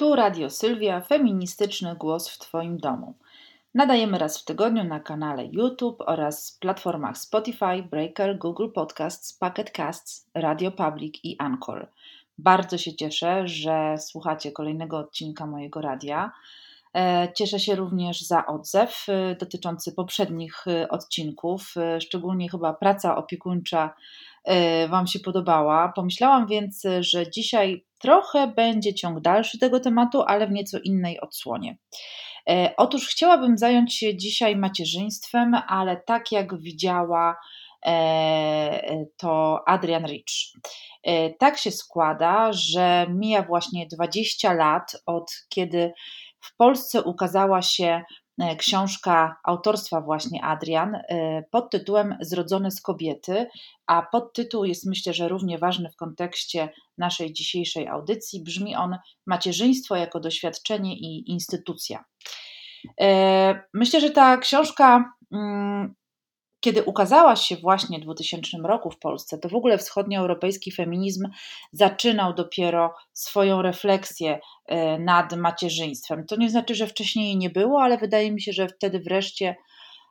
Tu Radio Sylwia, feministyczny głos w Twoim domu. Nadajemy raz w tygodniu na kanale YouTube oraz platformach Spotify, Breaker, Google Podcasts, Pocket Casts, Radio Public i Anchor. Bardzo się cieszę, że słuchacie kolejnego odcinka mojego radia. E, cieszę się również za odzew e, dotyczący poprzednich e, odcinków, szczególnie chyba praca opiekuńcza Wam się podobała. Pomyślałam więc, że dzisiaj trochę będzie ciąg dalszy tego tematu, ale w nieco innej odsłonie. Otóż chciałabym zająć się dzisiaj macierzyństwem, ale tak jak widziała to Adrian Rich. Tak się składa, że mija właśnie 20 lat od kiedy w Polsce ukazała się e, książka autorstwa właśnie Adrian e, pod tytułem Zrodzone z kobiety, a podtytuł jest myślę, że równie ważny w kontekście naszej dzisiejszej audycji. Brzmi on Macierzyństwo jako doświadczenie i instytucja. E, myślę, że ta książka mm, kiedy ukazała się właśnie w 2000 roku w Polsce, to w ogóle wschodnioeuropejski feminizm zaczynał dopiero swoją refleksję e, nad macierzyństwem. To nie znaczy, że wcześniej jej nie było, ale wydaje mi się, że wtedy wreszcie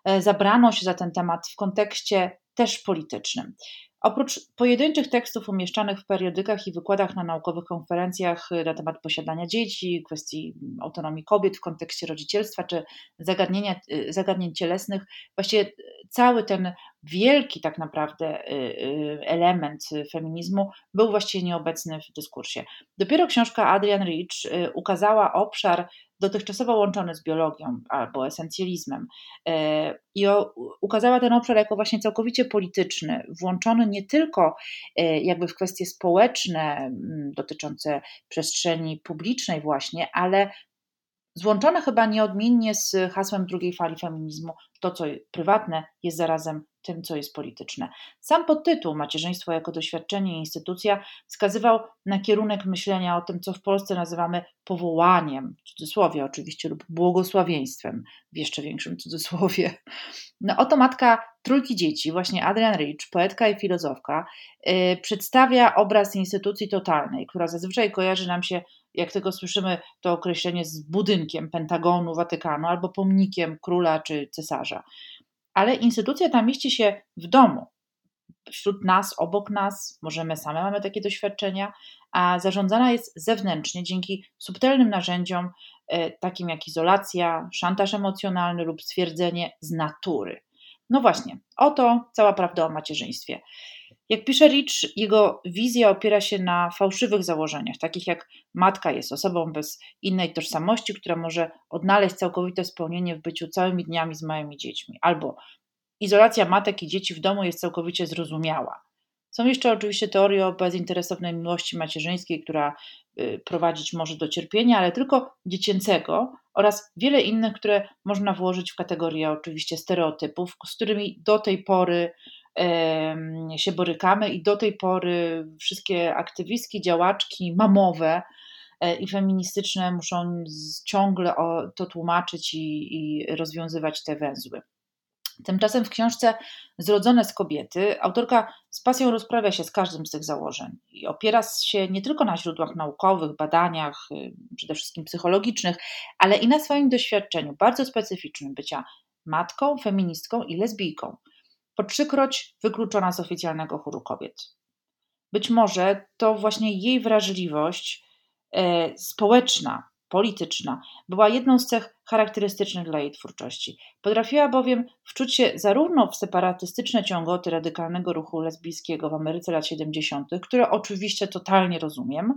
e, zabrano się za ten temat w kontekście też politycznym. Oprócz pojedynczych tekstów umieszczanych w periodykach i wykładach na naukowych konferencjach na temat posiadania dzieci, kwestii autonomii kobiet w kontekście rodzicielstwa czy zagadnienia, zagadnień cielesnych, właściwie cały ten wielki tak naprawdę y, y, element feminizmu był właściwie nieobecny w dyskursie. Dopiero książka Adrian Rich y, ukazała obszar dotychczasowo łączony z biologią albo esencjalizmem i ukazała ten obszar jako właśnie całkowicie polityczny, włączony nie tylko jakby w kwestie społeczne dotyczące przestrzeni publicznej właśnie, ale złączone chyba nieodmiennie z hasłem drugiej fali feminizmu, to co prywatne jest zarazem tym, co jest polityczne. Sam podtytuł Macierzyństwo jako doświadczenie i instytucja wskazywał na kierunek myślenia o tym, co w Polsce nazywamy powołaniem, w cudzysłowie oczywiście, lub błogosławieństwem, w jeszcze większym cudzysłowie. No oto matka trójki dzieci, właśnie Adrian Rich, poetka i filozofka, yy, przedstawia obraz instytucji totalnej, która zazwyczaj kojarzy nam się jak tego słyszymy, to określenie z budynkiem Pentagonu, Watykanu albo pomnikiem króla czy cesarza. Ale instytucja ta mieści się w domu, wśród nas, obok nas, może my same mamy takie doświadczenia, a zarządzana jest zewnętrznie dzięki subtelnym narzędziom, e, takim jak izolacja, szantaż emocjonalny lub stwierdzenie z natury. No właśnie, oto cała prawda o macierzyństwie. Jak pisze Rich, jego wizja opiera się na fałszywych założeniach, takich jak matka jest osobą bez innej tożsamości, która może odnaleźć całkowite spełnienie w byciu całymi dniami z małymi dziećmi, albo izolacja matek i dzieci w domu jest całkowicie zrozumiała. Są jeszcze oczywiście teorie o bezinteresownej miłości macierzyńskiej, która y, prowadzić może do cierpienia, ale tylko dziecięcego oraz wiele innych, które można włożyć w kategorię oczywiście stereotypów, z którymi do tej pory się borykamy i do tej pory wszystkie aktywistki, działaczki mamowe e, i feministyczne muszą ciągle to tłumaczyć i, i rozwiązywać te węzły. Tymczasem w książce Zrodzone z kobiety autorka z pasją rozprawia się z każdym z tych założeń i opiera się nie tylko na źródłach naukowych, badaniach, y, przede wszystkim psychologicznych, ale i na swoim doświadczeniu bardzo specyficznym bycia matką, feministką i lesbijką po trzykroć wykluczona z oficjalnego chóru kobiet. Być może to właśnie jej wrażliwość e, społeczna, polityczna była jedną z cech charakterystycznych dla jej twórczości. Potrafiła bowiem wczuć się zarówno w separatystyczne ciągoty radykalnego ruchu lesbijskiego w Ameryce lat 70., które oczywiście totalnie rozumiem,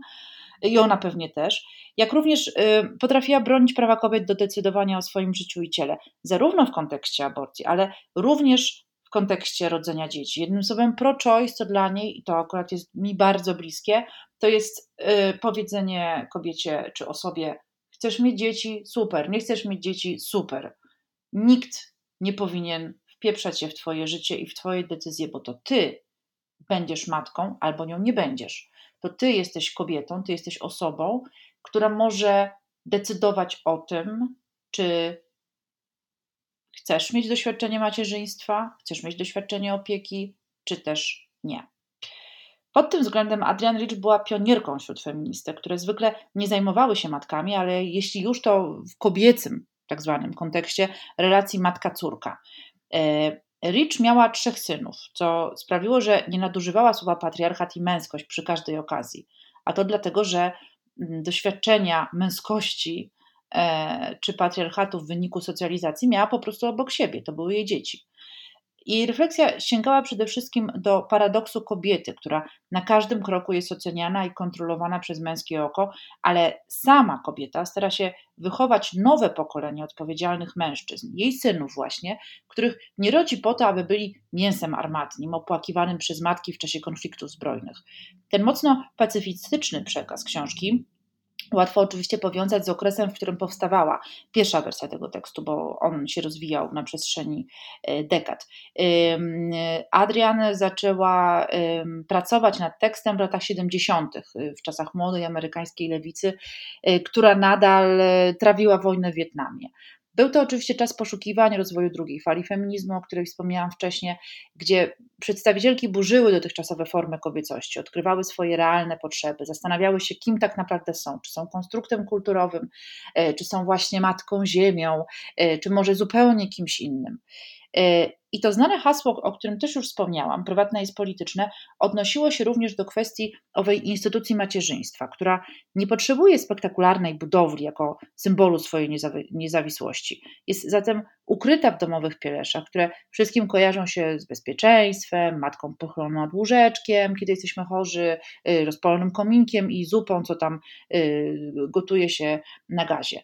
i ona pewnie też, jak również y, potrafiła bronić prawa kobiet do decydowania o swoim życiu i ciele, zarówno w kontekście aborcji, ale również kontekście rodzenia dzieci. Jednym słowem, pro-choice to dla niej, i to akurat jest mi bardzo bliskie, to jest y, powiedzenie kobiecie czy osobie: Chcesz mieć dzieci? Super. Nie chcesz mieć dzieci? Super. Nikt nie powinien wpieprzać się w Twoje życie i w Twoje decyzje, bo to Ty będziesz matką albo nią nie będziesz. To Ty jesteś kobietą, Ty jesteś osobą, która może decydować o tym, czy Chcesz mieć doświadczenie macierzyństwa, chcesz mieć doświadczenie opieki, czy też nie. Pod tym względem Adrian Rich była pionierką wśród feministek, które zwykle nie zajmowały się matkami, ale jeśli już to w kobiecym tak zwanym kontekście relacji matka-córka. Rich miała trzech synów, co sprawiło, że nie nadużywała słowa patriarchat i męskość przy każdej okazji. A to dlatego, że mm, doświadczenia męskości e, czy patriarchatu w wyniku socjalizacji miała po prostu obok siebie. To były jej dzieci. Jej refleksja sięgała przede wszystkim do paradoksu kobiety, która na każdym kroku jest oceniana i kontrolowana przez męskie oko, ale sama kobieta stara się wychować nowe pokolenie odpowiedzialnych mężczyzn, jej synów właśnie, których nie rodzi po to, aby byli mięsem armatnim, opłakiwanym przez matki w czasie konfliktów zbrojnych. Ten mocno pacyfistyczny przekaz książki Łatwo oczywiście powiązać z okresem, w którym powstawała pierwsza wersja tego tekstu, bo on się rozwijał na przestrzeni e, dekad. Adrian zaczęła pracować nad tekstem w latach 70., w czasach młodej amerykańskiej lewicy, e, która nadal e, trawiła wojnę w Wietnamie. Był to oczywiście czas poszukiwań rozwoju drugiej fali feminizmu, o której wspomniałam wcześniej, gdzie przedstawicielki burzyły dotychczasowe formy kobiecości, odkrywały swoje realne potrzeby, zastanawiały się, kim tak naprawdę są, czy są konstruktem kulturowym, e, czy są właśnie matką ziemią, e, czy może zupełnie kimś innym. I to znane hasło, o którym też już wspomniałam, prywatne jest polityczne, odnosiło się również do kwestii owej instytucji macierzyństwa, która nie potrzebuje spektakularnej budowli jako symbolu swojej niezawisłości. Jest zatem ukryta w domowych pieleszach, które wszystkim kojarzą się z bezpieczeństwem, matką pochyloną nad łóżeczkiem, kiedy jesteśmy chorzy, y, rozpalonym kominkiem i zupą, co tam y, gotuje się na gazie.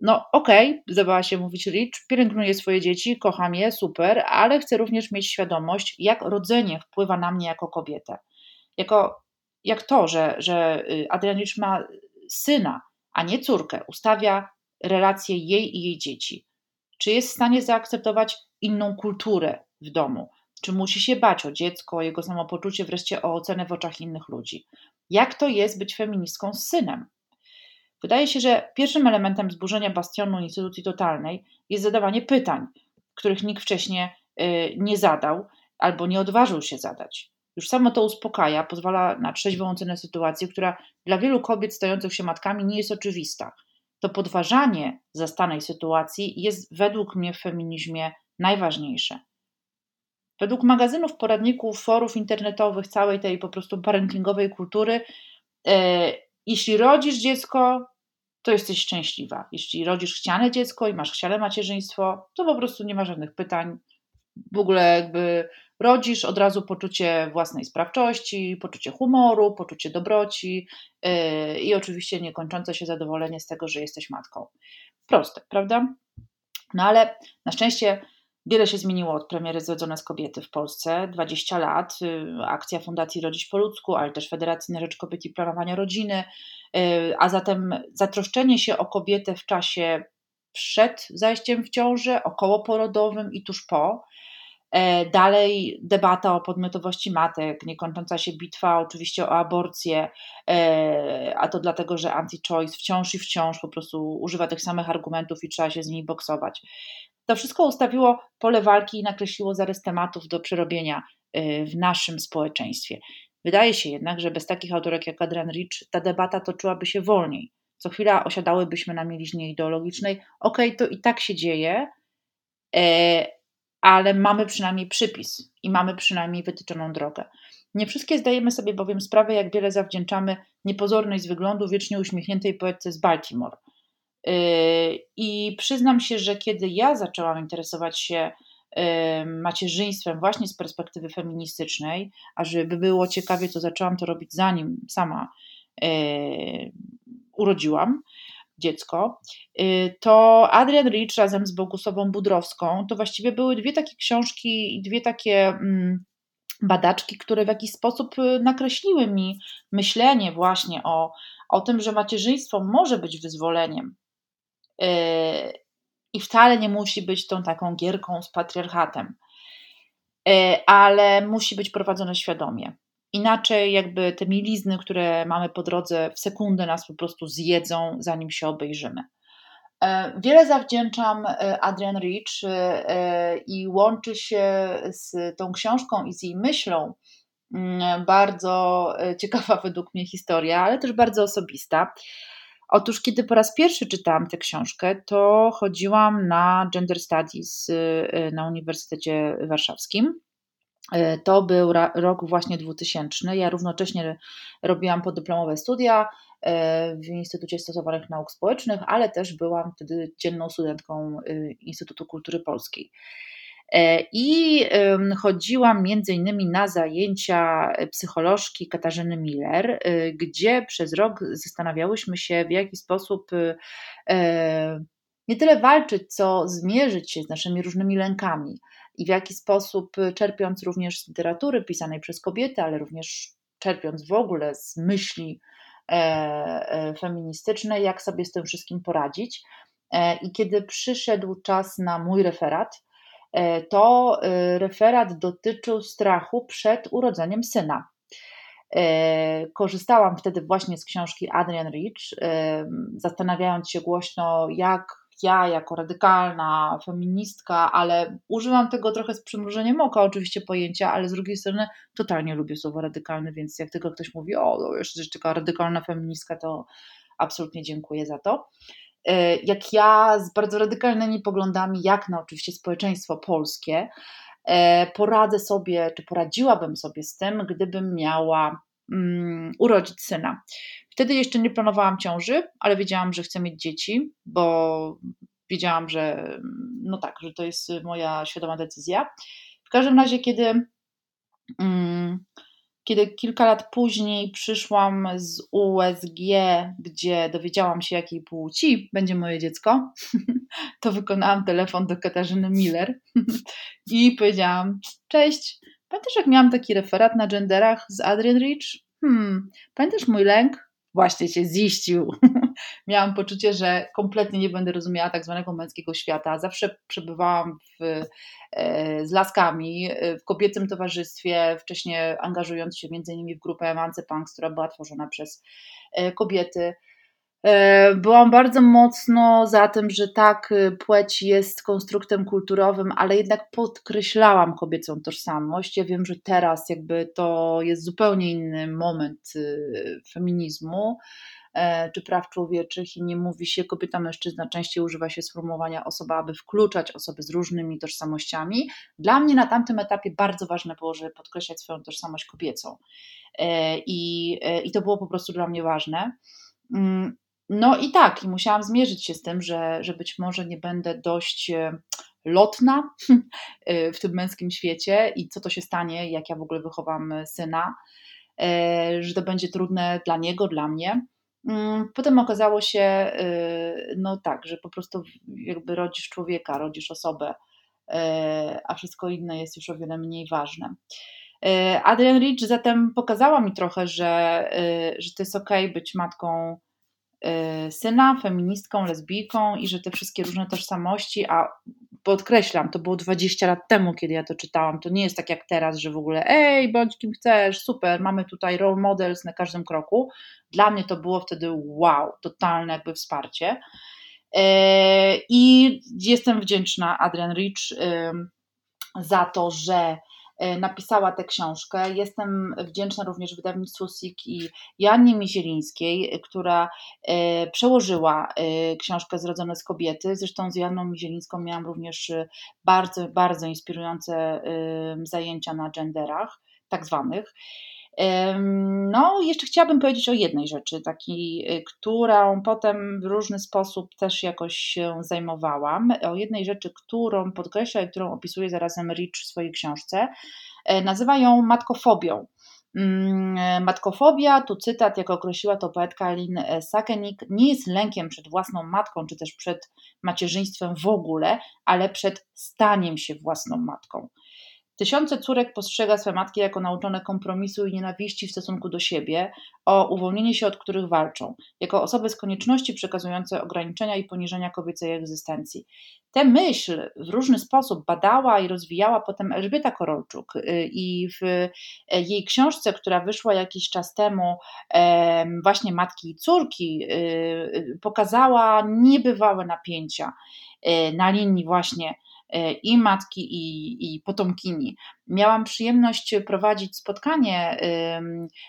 No okej, okay, zdawała się mówić Rich, pielęgnuję swoje dzieci, kocham je, super, ale chcę również mieć świadomość, jak rodzenie wpływa na mnie jako kobietę. Jako, jak to, że, że y, Adrianowicz ma syna, a nie córkę, ustawia relacje jej i jej dzieci. Czy jest w stanie zaakceptować inną kulturę w domu? Czy musi się bać o dziecko, o jego samopoczucie, wreszcie o ocenę w oczach innych ludzi? Jak to jest być feministką z synem? Wydaje się, że pierwszym elementem zburzenia bastionu instytucji totalnej jest zadawanie pytań, których nikt wcześniej y, nie zadał albo nie odważył się zadać. Już samo to uspokaja, pozwala na trzeźwą ocenę sytuacji, która dla wielu kobiet stających się matkami nie jest oczywista. To podważanie zastanej sytuacji jest według mnie w feminizmie najważniejsze. Według magazynów, poradników, forów internetowych, całej tej po prostu parentingowej kultury, y, jeśli rodzisz dziecko, to jesteś szczęśliwa. Jeśli rodzisz chciane dziecko i masz chciane macierzyństwo, to po prostu nie ma żadnych pytań. W ogóle jakby rodzisz od razu poczucie własnej sprawczości, poczucie humoru, poczucie dobroci yy, i oczywiście niekończące się zadowolenie z tego, że jesteś matką. Proste, prawda? No ale na szczęście Wiele się zmieniło od premiery Zrodzone z Kobiety w Polsce. 20 lat, y, akcja Fundacji Rodzić po ludzku, ale też Federacji na Rzecz Kobiet i Planowania Rodziny, y, a zatem zatroszczenie się o kobietę w czasie przed zajściem w ciążę, okołoporodowym i tuż po. E, dalej debata o podmiotowości matek, niekończąca się bitwa oczywiście o aborcję, e, a to dlatego, że anti-choice wciąż i wciąż po prostu używa tych samych argumentów i trzeba się z nimi boksować. To wszystko ustawiło pole walki i nakreśliło zarys tematów do przerobienia y, w naszym społeczeństwie. Wydaje się jednak, że bez takich autorek jak Adrian Rich ta debata toczyłaby się wolniej. Co chwila osiadałybyśmy na mieliźnie ideologicznej. Okej, okay, to i tak się dzieje, e, ale mamy przynajmniej przypis i mamy przynajmniej wytyczoną drogę. Nie wszystkie zdajemy sobie bowiem sprawę, jak wiele zawdzięczamy niepozornej z wyglądu wiecznie uśmiechniętej poetce z Baltimore – I przyznam się, że kiedy ja zaczęłam interesować się yy, macierzyństwem właśnie z perspektywy feministycznej, a żeby było ciekawie, to zaczęłam to robić zanim sama yy, urodziłam dziecko, to Adrian Rich razem z Bogusową Budrowską to właściwie były dwie takie książki i dwie takie mm, badaczki, które w jakiś sposób nakreśliły mi myślenie właśnie o, o tym, że macierzyństwo może być wyzwoleniem i wcale nie musi być tą taką gierką z patriarchatem, e, ale musi być prowadzone świadomie. Inaczej, jakby te milizny, które mamy po drodze, w sekundę nas po prostu zjedzą, zanim się obejrzymy. E, wiele zawdzięczam e, Adrian Rich i łączy się z tą książką i z jej myślą mm, bardzo e, ciekawa według mnie historia, ale też bardzo osobista. Otóż, kiedy po raz pierwszy czytałam tę książkę, to chodziłam na Gender Studies y, na Uniwersytecie Warszawskim. Y, to był rok właśnie 2000. Ja równocześnie robiłam podyplomowe studia y, w Instytucie Stosowanych Nauk Społecznych, ale też byłam wtedy dzienną studentką Instytutu Kultury Polskiej. E, I chodziłam między innymi na zajęcia psycholożki Katarzyny Miller, e, gdzie przez rok zastanawiałyśmy się, w jaki sposób e, nie tyle walczyć, co zmierzyć się z naszymi różnymi lękami i w jaki sposób, czerpiąc również z literatury pisanej przez kobiety, ale również czerpiąc w ogóle z myśli feministycznej, jak sobie z tym wszystkim poradzić. I kiedy przyszedł czas na mój referat, E, to e, referat dotyczył strachu przed urodzeniem syna. E, korzystałam wtedy właśnie z książki Adrian Rich, zastanawiając się głośno, jak ja, jako radykalna feministka, ale używam tego trochę z przymrużeniem oka, oczywiście pojęcia, ale z drugiej strony totalnie lubię słowo radykalny, więc jak tylko ktoś mówi, o, jeszcze taka radykalna feministka, to absolutnie dziękuję za to. E, jak ja z bardzo radykalnymi poglądami, jak na oczywiście społeczeństwo polskie, e, poradzę sobie, czy poradziłabym sobie z tym, gdybym miała um, urodzić syna. Wtedy jeszcze nie planowałam ciąży, ale wiedziałam, że chcę mieć dzieci, bo wiedziałam, że no tak, że to jest moja świadoma decyzja. W każdym razie, kiedy um, kiedy kilka lat później przyszłam z USG, gdzie dowiedziałam się, jakiej płci będzie moje dziecko, to wykonałam telefon do Katarzyny Miller i powiedziałam: Cześć, pamiętasz, jak miałam taki referat na genderach z Adrian Rich? Hmm, pamiętasz mój lęk? Właśnie się ziścił. Miałam poczucie, że kompletnie nie będę rozumiała tak zwanego męskiego świata. Zawsze przebywałam w E, z laskami e, w kobiecym towarzystwie, wcześniej angażując się m.in. w grupę Emancipunks, która była tworzona przez e, kobiety. Byłam bardzo mocno za tym, że tak, płeć jest konstruktem kulturowym, ale jednak podkreślałam kobiecą tożsamość. Ja wiem, że teraz jakby to jest zupełnie inny moment feminizmu. E, czy praw człowieczych i nie mówi się kobieta, mężczyzna, częściej używa się sformułowania osoba, aby wkluczać osoby z różnymi tożsamościami. Dla mnie na tamtym etapie bardzo ważne było, żeby podkreślać swoją tożsamość kobiecą. E, I, e, i to było po prostu dla mnie ważne. Mm, no i tak, i musiałam zmierzyć się z tym, że, że być może nie będę dość lotna w tym męskim świecie i co to się stanie, jak ja w ogóle wychowam syna, że to będzie trudne dla niego, dla mnie. Mm, potem okazało się, y, no tak, że po prostu jakby rodzisz człowieka, rodzisz osobę, y, a wszystko inne jest już o wiele mniej ważne. Y, Adrian Rich zatem pokazała mi trochę, że, że to jest ok być matką syna, feministką, lesbijką i że te wszystkie różne tożsamości, a podkreślam, to było 20 lat temu, kiedy ja to czytałam. To nie jest tak jak teraz, że w ogóle ej, bądź kim chcesz, super, mamy tutaj role models na każdym kroku. Dla mnie to było wtedy wow, totalne jakby wsparcie. E, I jestem wdzięczna Adrian Rich za to, że napisała tę książkę. Jestem wdzięczna również wydawnictwu SIK i Jannie Mizielińskiej, która e, przełożyła e, książkę Zrodzone z kobiety. Zresztą z Janną Mizielińską miałam również bardzo, bardzo inspirujące zajęcia na genderach, tak zwanych. No, jeszcze chciałabym powiedzieć o jednej rzeczy, takiej, którą potem w różny sposób też jakoś się zajmowałam. O jednej rzeczy, którą podkreśla i którą opisuje zarazem Rich w swojej książce. E, nazywa ją matkofobią. Mm, e, matkofobia, tu cytat, jak określiła to poetka Lynn e, Sakenik, nie jest lękiem przed własną matką, czy też przed macierzyństwem w ogóle, ale przed staniem się własną matką. Tysiące córek postrzega swe matki jako nauczone kompromisu i nienawiści w stosunku do siebie, o uwolnienie się od których walczą, jako osoby z konieczności przekazujące ograniczenia i poniżenia kobiecej egzystencji. Tę myśl w różny sposób badała i rozwijała potem Elżbieta Korolczuk y, i w e, jej książce, która wyszła jakiś czas temu, właśnie Matki i Córki, y, y, pokazała niebywałe napięcia na linii właśnie i matki, i, i potomkini. Miałam przyjemność prowadzić spotkanie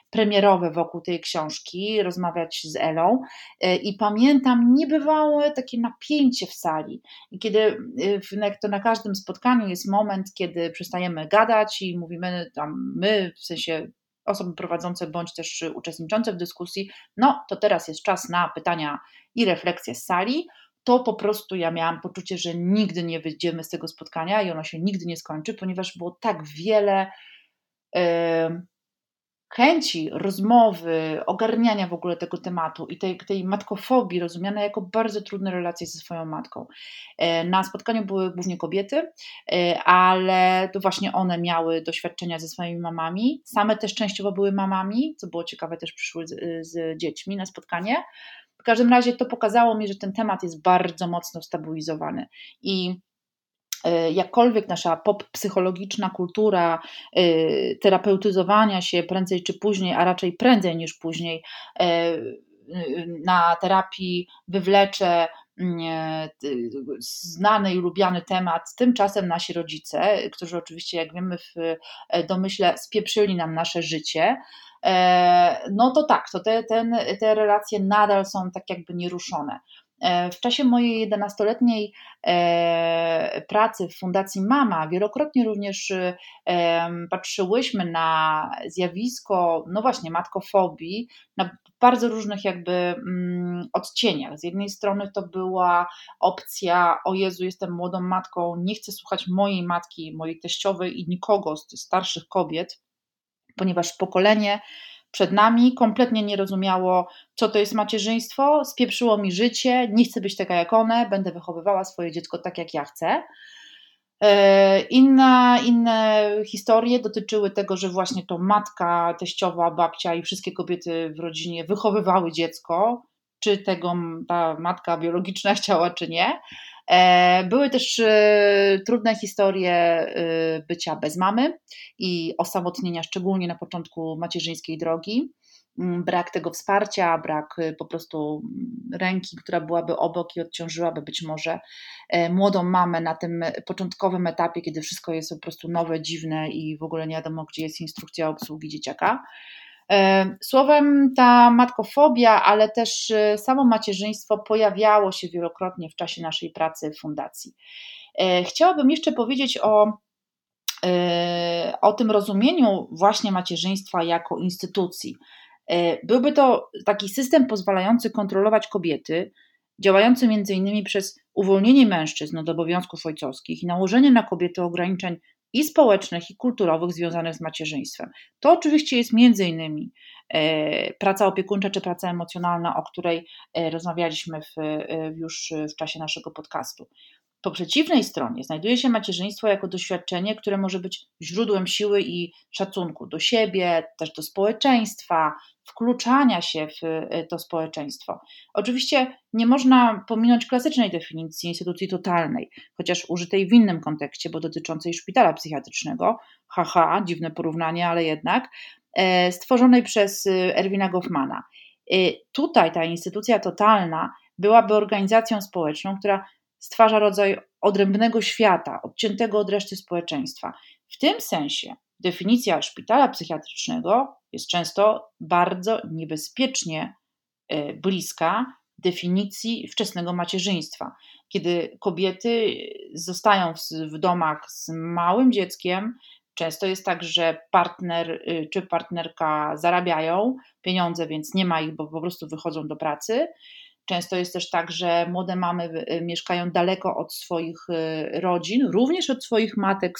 premierowe wokół tej książki, rozmawiać z Elą i pamiętam niebywałe takie napięcie w sali. I kiedy to na każdym spotkaniu jest moment, kiedy przestajemy gadać i mówimy tam my, w sensie osoby prowadzące bądź też uczestniczące w dyskusji, no to teraz jest czas na pytania i refleksje z sali, to po prostu ja miałam poczucie, że nigdy nie wyjdziemy z tego spotkania i ono się nigdy nie skończy, ponieważ było tak wiele chęci rozmowy, ogarniania w ogóle tego tematu i tej, tej matkofobii rozumianej jako bardzo trudne relacje ze swoją matką. E, na spotkaniu były głównie kobiety, e, ale to właśnie one miały doświadczenia ze swoimi mamami. Same też częściowo były mamami, co było ciekawe, też przyszły z, z dziećmi na spotkanie. W każdym razie to pokazało mi, że ten temat jest bardzo mocno stabilizowany. I E, jakkolwiek nasza pop-psychologiczna kultura e, terapeutyzowania się prędzej czy później, a raczej prędzej niż później, e, na terapii wywlecze znany i lubiany temat, tymczasem nasi rodzice, którzy oczywiście, jak wiemy, w domyśle spieprzyli nam nasze życie, no to tak, to te, ten, te relacje nadal są tak jakby nieruszone. E, w czasie mojej 11-letniej e, pracy w Fundacji Mama wielokrotnie również e, patrzyłyśmy na zjawisko, no właśnie, matkofobii, na bardzo różnych jakby mm, odcieniach. Z jednej strony to była opcja, o Jezu, jestem młodą matką, nie chcę słuchać mojej matki, mojej teściowej i nikogo z starszych kobiet, ponieważ pokolenie przed nami, kompletnie nie rozumiało, co to jest macierzyństwo, spieprzyło mi życie, nie chcę być taka jak one, będę wychowywała swoje dziecko tak, jak ja chcę. E, inna, inne historie dotyczyły tego, że właśnie to matka, teściowa, babcia i wszystkie kobiety w rodzinie wychowywały dziecko, czy tego ta matka biologiczna chciała, czy nie. E, były też e, trudne historie e, bycia bez mamy i osamotnienia, szczególnie na początku macierzyńskiej drogi. Mm, brak tego wsparcia, brak po prostu ręki, która byłaby obok i odciążyłaby być może młodą mamę na tym początkowym etapie, kiedy wszystko jest po prostu nowe, dziwne i w ogóle nie wiadomo, gdzie jest instrukcja obsługi dzieciaka. E, słowem, ta matkofobia, ale też e, samo macierzyństwo pojawiało się wielokrotnie w czasie naszej pracy w fundacji. E, chciałabym jeszcze powiedzieć o, o tym rozumieniu właśnie macierzyństwa jako instytucji. Byłby to taki system pozwalający kontrolować kobiety, działający między innymi przez uwolnienie mężczyzn od obowiązków ojcowskich i nałożenie na kobiety ograniczeń i społecznych, i kulturowych związanych z macierzyństwem. To oczywiście jest między innymi e, praca opiekuńcza czy praca emocjonalna, o której e, rozmawialiśmy w, e, już w czasie naszego podcastu. Po przeciwnej stronie znajduje się macierzyństwo jako doświadczenie, które może być źródłem siły i szacunku do siebie, też do społeczeństwa, wkluczania się w e, to społeczeństwo. Oczywiście nie można pominąć klasycznej definicji instytucji totalnej, chociaż użytej w innym kontekście, bo dotyczącej szpitala psychiatrycznego, haha, dziwne porównanie, ale jednak, e, stworzonej przez e, Erwina Goffmana. Tutaj ta instytucja totalna byłaby organizacją społeczną, która stwarza rodzaj odrębnego świata, odciętego od reszty społeczeństwa. W tym sensie definicja szpitala psychiatrycznego jest często bardzo niebezpiecznie e, bliska definicji wczesnego macierzyństwa, kiedy kobiety zostają w, domach z małym dzieckiem. Często jest tak, że partner y, czy partnerka zarabiają pieniądze, więc nie ma ich, bo po prostu wychodzą do pracy. Często jest też tak, że młode mamy y, mieszkają daleko od swoich y, rodzin, również od swoich matek,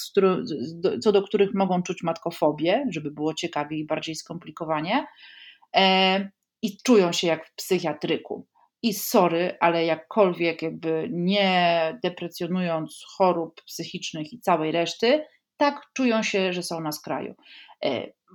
co do których mogą czuć matkofobię, żeby było ciekawiej i bardziej skomplikowanie, e, i czują się jak w psychiatryku. I sorry, ale jakkolwiek jakby nie deprecjonując chorób psychicznych i całej reszty, tak czują się, że są na skraju.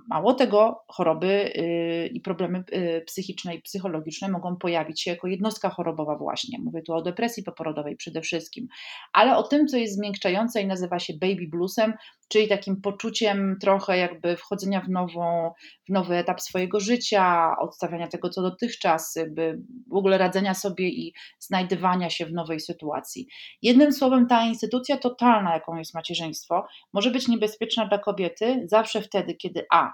Mało tego, choroby y, i problemy y, psychiczne i psychologiczne mogą pojawić się jako jednostka chorobowa właśnie. Mówię tu o depresji poporodowej przede wszystkim. Ale o tym, co jest zmiękczające i nazywa się baby bluesem, czyli takim poczuciem trochę jakby wchodzenia w, nową, w nowy etap swojego życia, odstawiania tego, co dotychczas, jakby w ogóle radzenia sobie i znajdywania się w nowej sytuacji. Jednym słowem, ta instytucja totalna, jaką jest macierzyństwo, może być niebezpieczna dla kobiety zawsze wtedy, kiedy A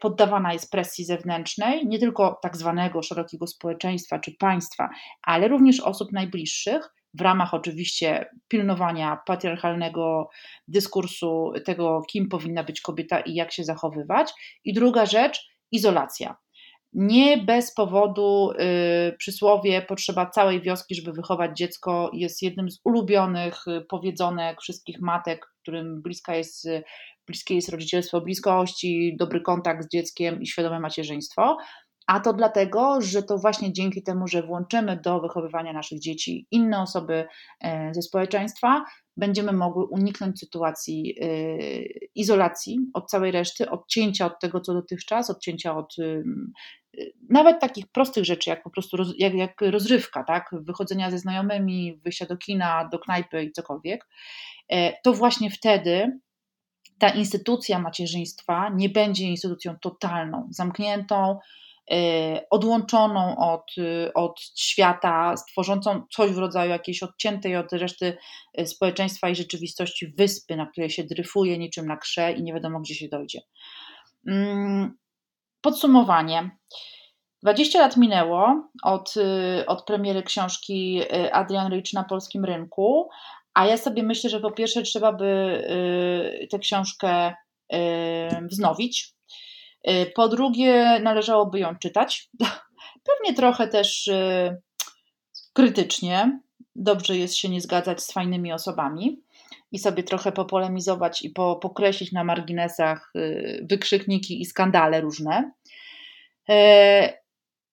poddawana jest presji zewnętrznej, nie tylko tak zwanego szerokiego społeczeństwa czy państwa, ale również osób najbliższych, w ramach oczywiście pilnowania patriarchalnego dyskursu tego, kim powinna być kobieta i jak się zachowywać. I druga rzecz, izolacja. Nie bez powodu y, przysłowie potrzeba całej wioski, żeby wychować dziecko jest jednym z ulubionych y, powiedzonek wszystkich matek, którym bliska jest, bliskie jest rodzicielstwo bliskości, dobry kontakt z dzieckiem i świadome macierzyństwo. A to dlatego, że to właśnie dzięki temu, że włączymy do wychowywania naszych dzieci inne osoby e, ze społeczeństwa, będziemy mogły uniknąć sytuacji e, izolacji od całej reszty, odcięcia od tego, co dotychczas, odcięcia od nawet takich prostych rzeczy, jak po prostu roz, jak, jak rozrywka, tak? wychodzenia ze znajomymi, wyjścia do kina, do knajpy i cokolwiek. E, to właśnie wtedy ta instytucja macierzyństwa nie będzie instytucją totalną, zamkniętą, Y, odłączoną od, y, od świata, stworzącą coś w rodzaju jakiejś odciętej od reszty y, społeczeństwa i rzeczywistości wyspy, na której się dryfuje niczym na krze i nie wiadomo, gdzie się dojdzie. Mm, podsumowanie. 20 lat minęło od, od premiery książki Adrian Rich na polskim rynku, a ja sobie myślę, że po pierwsze trzeba by tę książkę wznowić, Y, po drugie, należałoby ją czytać. Pewnie trochę też y, krytycznie. Dobrze jest się nie zgadzać z fajnymi osobami i sobie trochę popolemizować i po, pokreślić na marginesach y, wykrzykniki i skandale różne.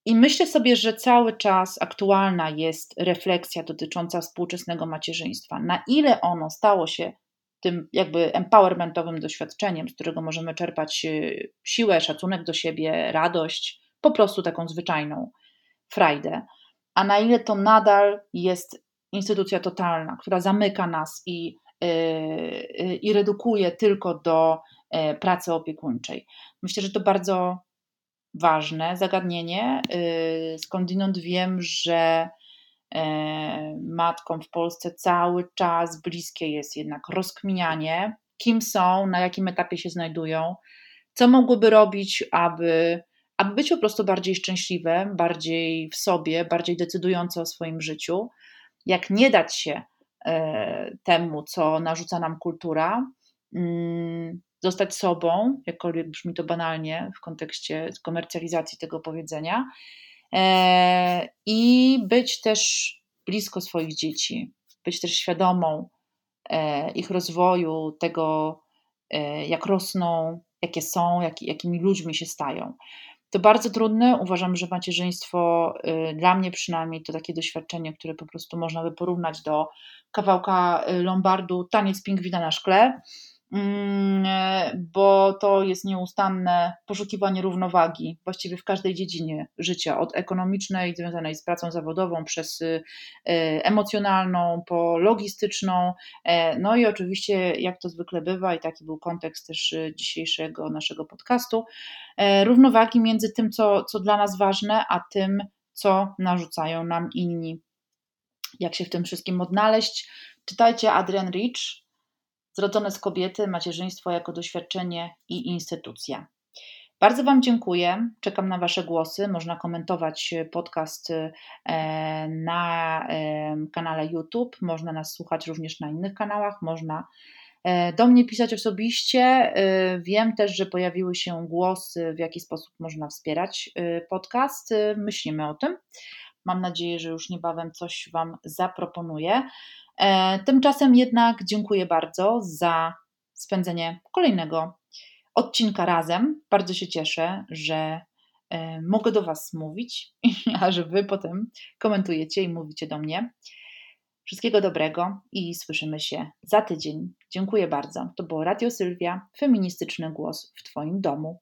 I myślę sobie, że cały czas aktualna jest refleksja dotycząca współczesnego macierzyństwa. Na ile ono stało się tym jakby empowermentowym doświadczeniem, z którego możemy czerpać y, siłę, szacunek do siebie, radość, po prostu taką zwyczajną frajdę, a na ile to nadal jest instytucja totalna, która zamyka nas i, yy, i redukuje tylko do yy, pracy opiekuńczej. Myślę, że to bardzo ważne zagadnienie. Yy, skądinąd wiem, że E, matkom w Polsce cały czas bliskie jest jednak rozkminianie, kim są, na jakim etapie się znajdują, co mogłyby robić, aby, aby być po prostu bardziej szczęśliwe, bardziej w sobie, bardziej decydujące o swoim życiu. Jak nie dać się e, temu, co narzuca nam kultura, mm, zostać sobą, jakkolwiek brzmi to banalnie w kontekście komercjalizacji tego powiedzenia, E, i być też blisko swoich dzieci, być też świadomą e, ich rozwoju, tego, e, jak rosną, jakie są, jak, jakimi ludźmi się stają. To bardzo trudne. Uważam, że macierzyństwo, dla mnie przynajmniej, to takie doświadczenie, które po prostu można by porównać do kawałka lombardu Taniec pingwina na szkle. Mm, e, bo to jest nieustanne poszukiwanie równowagi właściwie w każdej dziedzinie życia, od ekonomicznej, związanej z pracą zawodową, przez e, emocjonalną, po logistyczną, e, no i oczywiście, jak to zwykle bywa, i taki był kontekst też dzisiejszego naszego podcastu, równowagi między tym, co, co dla nas ważne, a tym, co narzucają nam inni. Jak się w tym wszystkim odnaleźć? Czytajcie Adrian Rich, Zrodzone z kobiety, macierzyństwo jako doświadczenie i instytucja. Bardzo Wam dziękuję. Czekam na Wasze głosy. Można komentować podcast e, na e, kanale YouTube, można nas słuchać również na innych kanałach, można e, do mnie pisać osobiście. Wiem też, że pojawiły się głosy, w jaki sposób można wspierać podcast. Myślimy o tym. Mam nadzieję, że już niebawem coś Wam zaproponuję. E, tymczasem jednak dziękuję bardzo za spędzenie kolejnego odcinka razem. Bardzo się cieszę, że e, mogę do Was mówić, a że Wy potem komentujecie i mówicie do mnie. Wszystkiego dobrego i słyszymy się za tydzień. Dziękuję bardzo. To było Radio Sylwia, feministyczny głos w Twoim domu.